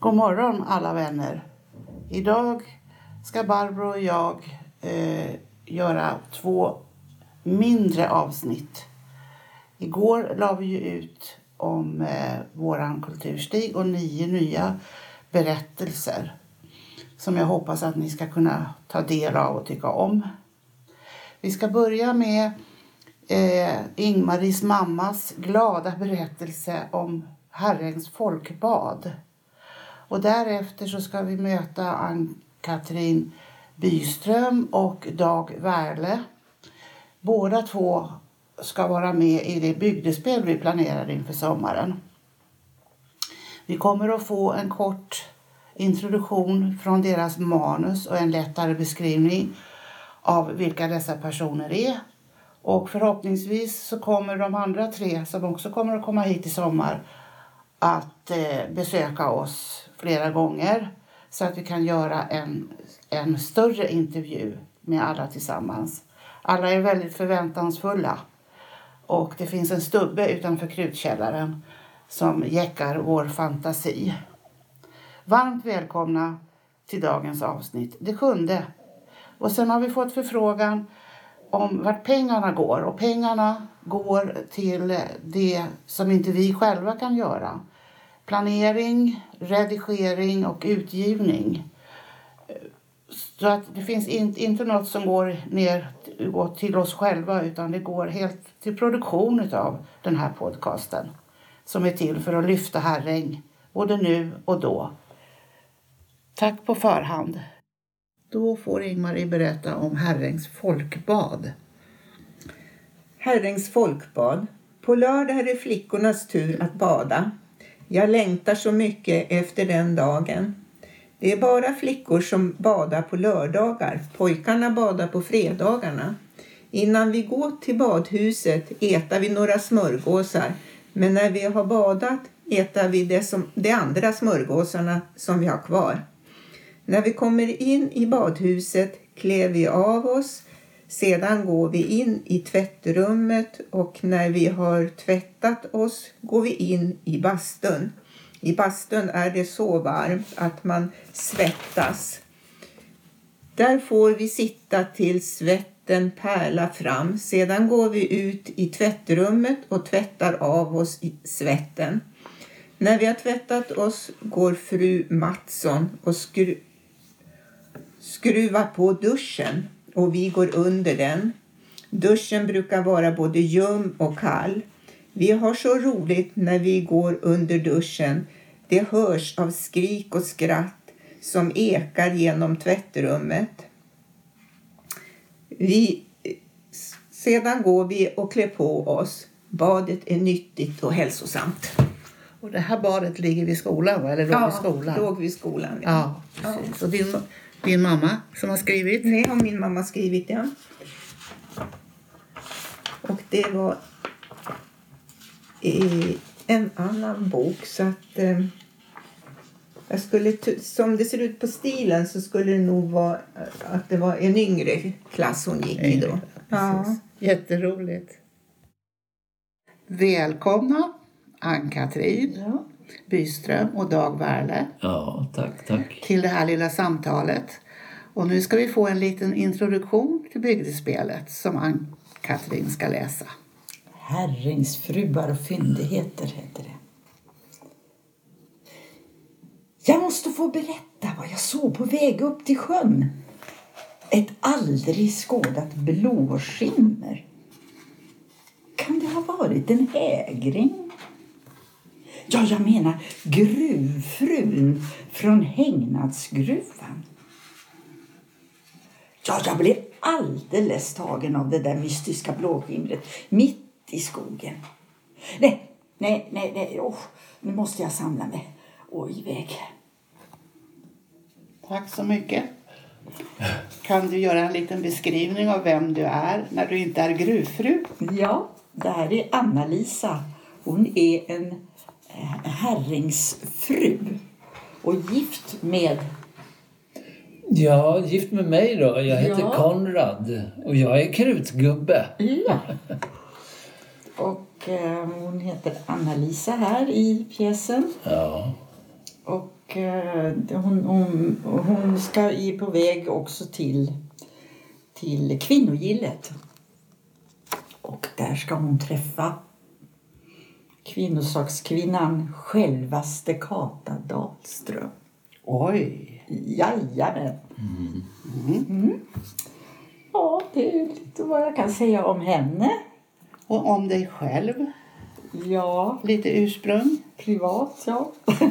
God morgon alla vänner. Idag ska Barbro och jag eh, göra två mindre avsnitt. Igår la vi ju ut om eh, våran kulturstig och nio nya berättelser som jag hoppas att ni ska kunna ta del av och tycka om. Vi ska börja med eh, Ingmaris mammas glada berättelse om Herrens folkbad. Och därefter så ska vi möta Ann-Katrin Byström och Dag Wärle. Båda två ska vara med i det bygdespel vi planerar inför sommaren. Vi kommer att få en kort introduktion från deras manus och en lättare beskrivning av vilka dessa personer är. Och förhoppningsvis så kommer de andra tre som också kommer att komma hit i sommar att eh, besöka oss flera gånger så att vi kan göra en, en större intervju med alla tillsammans. Alla är väldigt förväntansfulla och det finns en stubbe utanför krutkällaren som jäckar vår fantasi. Varmt välkomna till dagens avsnitt, det sjunde. Och sen har vi fått förfrågan om vart pengarna går och pengarna går till det som inte vi själva kan göra. Planering, redigering och utgivning. Så att det finns inte, inte något som går ner går till oss själva utan det går helt till produktion av den här podcasten som är till för att lyfta Herräng både nu och då. Tack på förhand. Då får Ingmarie berätta om Herrängs folkbad. Herrängs folkbad. På lördag är det flickornas tur att bada. Jag längtar så mycket efter den dagen. Det är bara flickor som badar på lördagar. Pojkarna badar på fredagarna. Innan vi går till badhuset äter vi några smörgåsar. Men när vi har badat äter vi det som, de andra smörgåsarna som vi har kvar. När vi kommer in i badhuset klär vi av oss. Sedan går vi in i tvättrummet och när vi har tvättat oss går vi in i bastun. I bastun är det så varmt att man svettas. Där får vi sitta tills svetten pärlar fram. Sedan går vi ut i tvättrummet och tvättar av oss svetten. När vi har tvättat oss går fru Mattsson och skru skruvar på duschen och vi går under den. Duschen brukar vara både ljum och kall. Vi har så roligt när vi går under duschen. Det hörs av skrik och skratt som ekar genom tvättrummet. Vi, sedan går vi och klär på oss. Badet är nyttigt och hälsosamt. Och det här badet ligger vid skolan, va? eller låg ja, vid skolan? låg vid skolan. Ja, precis. Och din, din mamma som har skrivit? Det har min mamma skrivit, ja. Och det var i en annan bok så att eh, jag skulle, som det ser ut på stilen så skulle det nog vara att det var en yngre klass hon gick i då. Ja. Jätteroligt. Välkomna Ann-Katrin Ja. Byström och Dag Wärle Ja, tack, tack. till det här lilla samtalet. Och nu ska vi få en liten introduktion till bygdespelet som Ann-Katrin ska läsa. Herringsfruar och fyndigheter heter det. Jag måste få berätta vad jag såg på väg upp till sjön. Ett aldrig skådat blåskimmer. Kan det ha varit en hägring? Ja, jag menar gruvfrun från Hängnadsgruvan. Ja, jag blev alldeles tagen av det där mystiska blåskimret mitt i skogen. Nej, nej, nej, nej. Oh, nu måste jag samla mig och iväg. Tack så mycket. Kan du göra en liten beskrivning av vem du är när du inte är gruvfru? Ja, det här är Anna-Lisa. Hon är en herringsfru och gift med... Ja, gift med mig då. Jag heter Ja. Konrad och jag är krutgubbe. Ja. Och eh, hon heter Anna-Lisa här i pjäsen. Ja. Och eh, hon, hon, hon ska är på väg också till, till kvinnogillet. Och där ska hon träffa kvinnosakskvinnan självaste Kata Dahlström. Oj! Jajamän. Mm. Ja, det är lite vad jag kan säga om henne. Och om dig själv? Ja, Lite ursprung? privat, ja.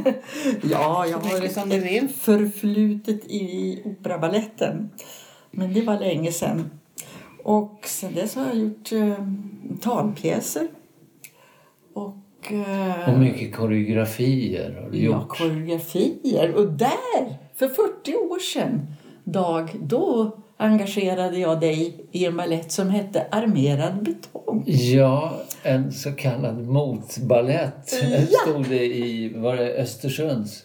ja, jag har mycket som du vill. ett förflutet i operabaletten. Men det var länge sedan. Och sen dess har jag gjort eh, talpjäser. Och... Eh, Och mycket koreografier har du Ja, gjort. koreografier. Och där, för 40 år sedan, Dag, då engagerade jag dig i en balett som hette Armerad betong. Ja, en så kallad motballett Ja. stod det i, var det Östersunds?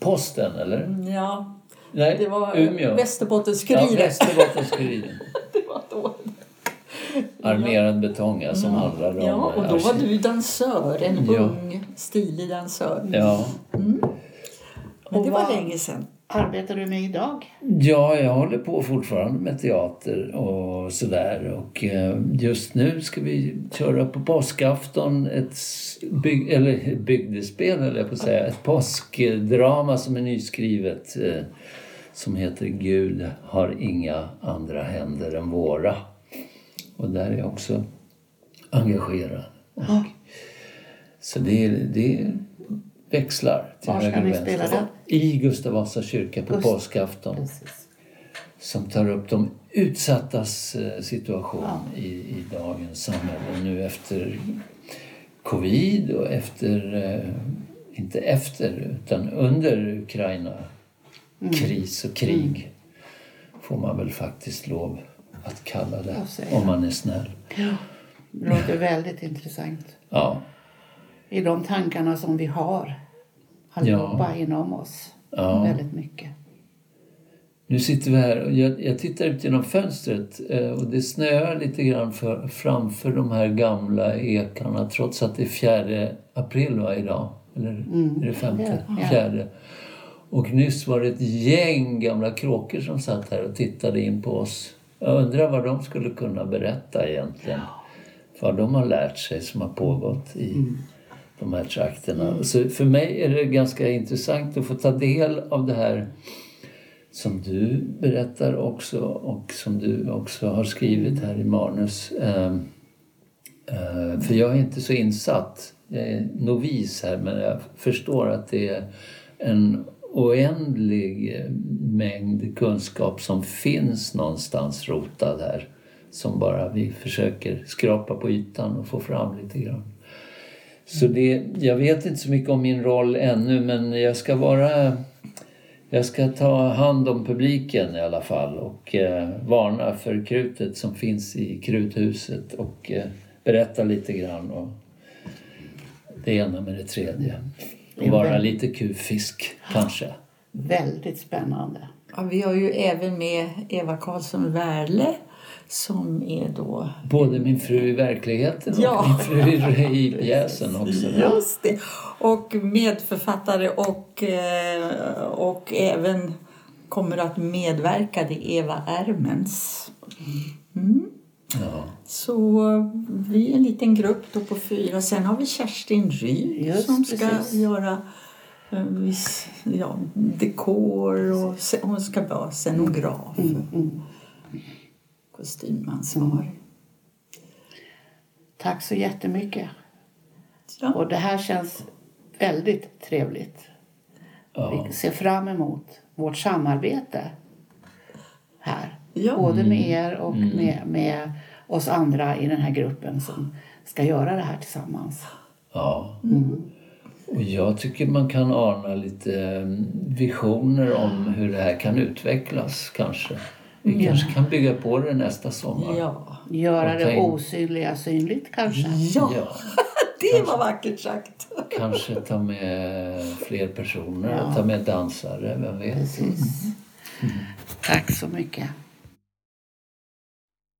Posten eller? Ja, Nej, det var Umeå. Västerbottens-Kuriren. Ja, Västerbottens-Kuriren. Armerad betong ja, som handlar om... Ja, och då var du dansör, en Ja. ung, stilig dansör. Ja. Men Och det var vad- länge sedan. Arbetar du med idag? ja, jag håller på fortfarande med teater och sådär. Och eh, just nu ska vi köra på påskafton ett byg, eller bygdespel, eller jag på att säga. Ett påskdrama som är nyskrivet. Eh, som heter Gud har inga andra händer än våra. Och där är jag också engagerad. Och, Så det, det växlar till Var höger och vänster. I Gustav Vasa kyrka på Gust- påskafton. Precis. Som tar upp de utsattas eh, situation i, i dagens samhälle nu efter covid och efter, eh, inte efter, utan under Ukraina kris och krig. Får man väl faktiskt lov att kalla det, om man är snäll. Det låter väldigt intressant. Ja, I de tankarna som vi har allihopa inom oss. Ja. Väldigt mycket. Nu sitter vi här och jag, jag tittar ut genom fönstret eh, och det snöar lite grann för, framför de här gamla ekarna trots att det är 4 april va, idag? Eller är det femte? Ja, ja. Fjärde. Och nyss var det ett gäng gamla kråkor som satt här och tittade in på oss. Jag undrar vad de skulle kunna berätta egentligen. Vad de har lärt sig som har pågått i de här trakterna. Så för mig är det ganska intressant att få ta del av det här som du berättar också och som du också har skrivit här i manus. Ehm, eh, För jag är inte så insatt. Jag är novis här men jag förstår att det är en oändlig eh, mängd kunskap som finns någonstans rotad här. Som bara vi försöker skrapa på ytan och få fram lite grann. Så det, jag vet inte så mycket om min roll ännu men jag ska vara jag ska ta hand om publiken i alla fall och eh, varna för krutet som finns i kruthuset och eh, berätta lite grann och det ena med det tredje. Och vara lite kufisk kanske. Väldigt spännande. Ja, vi har ju även med Eva Karlsson Wärle som är då... Både min fru i verkligheten och Ja. min fru i, i pjäsen också. Just det. Och medförfattare och, eh, och även kommer att medverka, det är Eva Ermens. Mm. Ja. Så vi är en liten grupp då på fyra. Sen har vi Kerstin Ryd som ska precis. göra eh, viss, ja, dekor och hon ska vara scenograf. Mm, Kostymansvarig. Tack så jättemycket. Ja. Och det här känns väldigt trevligt. Ja. Vi ser fram emot vårt samarbete här. Ja. Både med er och med, med oss andra i den här gruppen som ska göra det här tillsammans. Ja. Och jag tycker man kan ana lite eh, visioner om hur det här kan utvecklas kanske. Vi kanske kan bygga på det nästa sommar. ja, Göra det osynliga synligt kanske. ja. Ja, det var vackert sagt. kanske ta med fler personer, Ja. ta med dansare, vem vet. Precis. Tack så mycket.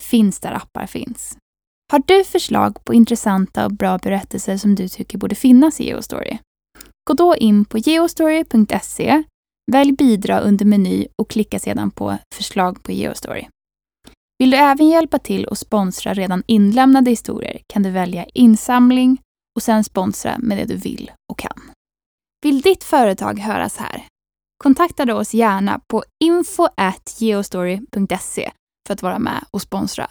Finns där appar finns. Har du förslag på intressanta och bra berättelser som du tycker borde finnas i Geostory? Gå då in på geostory.se, välj bidra under meny och klicka sedan på förslag på Geostory. Vill du även hjälpa till och sponsra redan inlämnade historier kan du välja insamling och sen sponsra med det du vill och kan. Vill ditt företag höras här? Kontakta då oss gärna på info.geostory.se för att vara med och sponsra.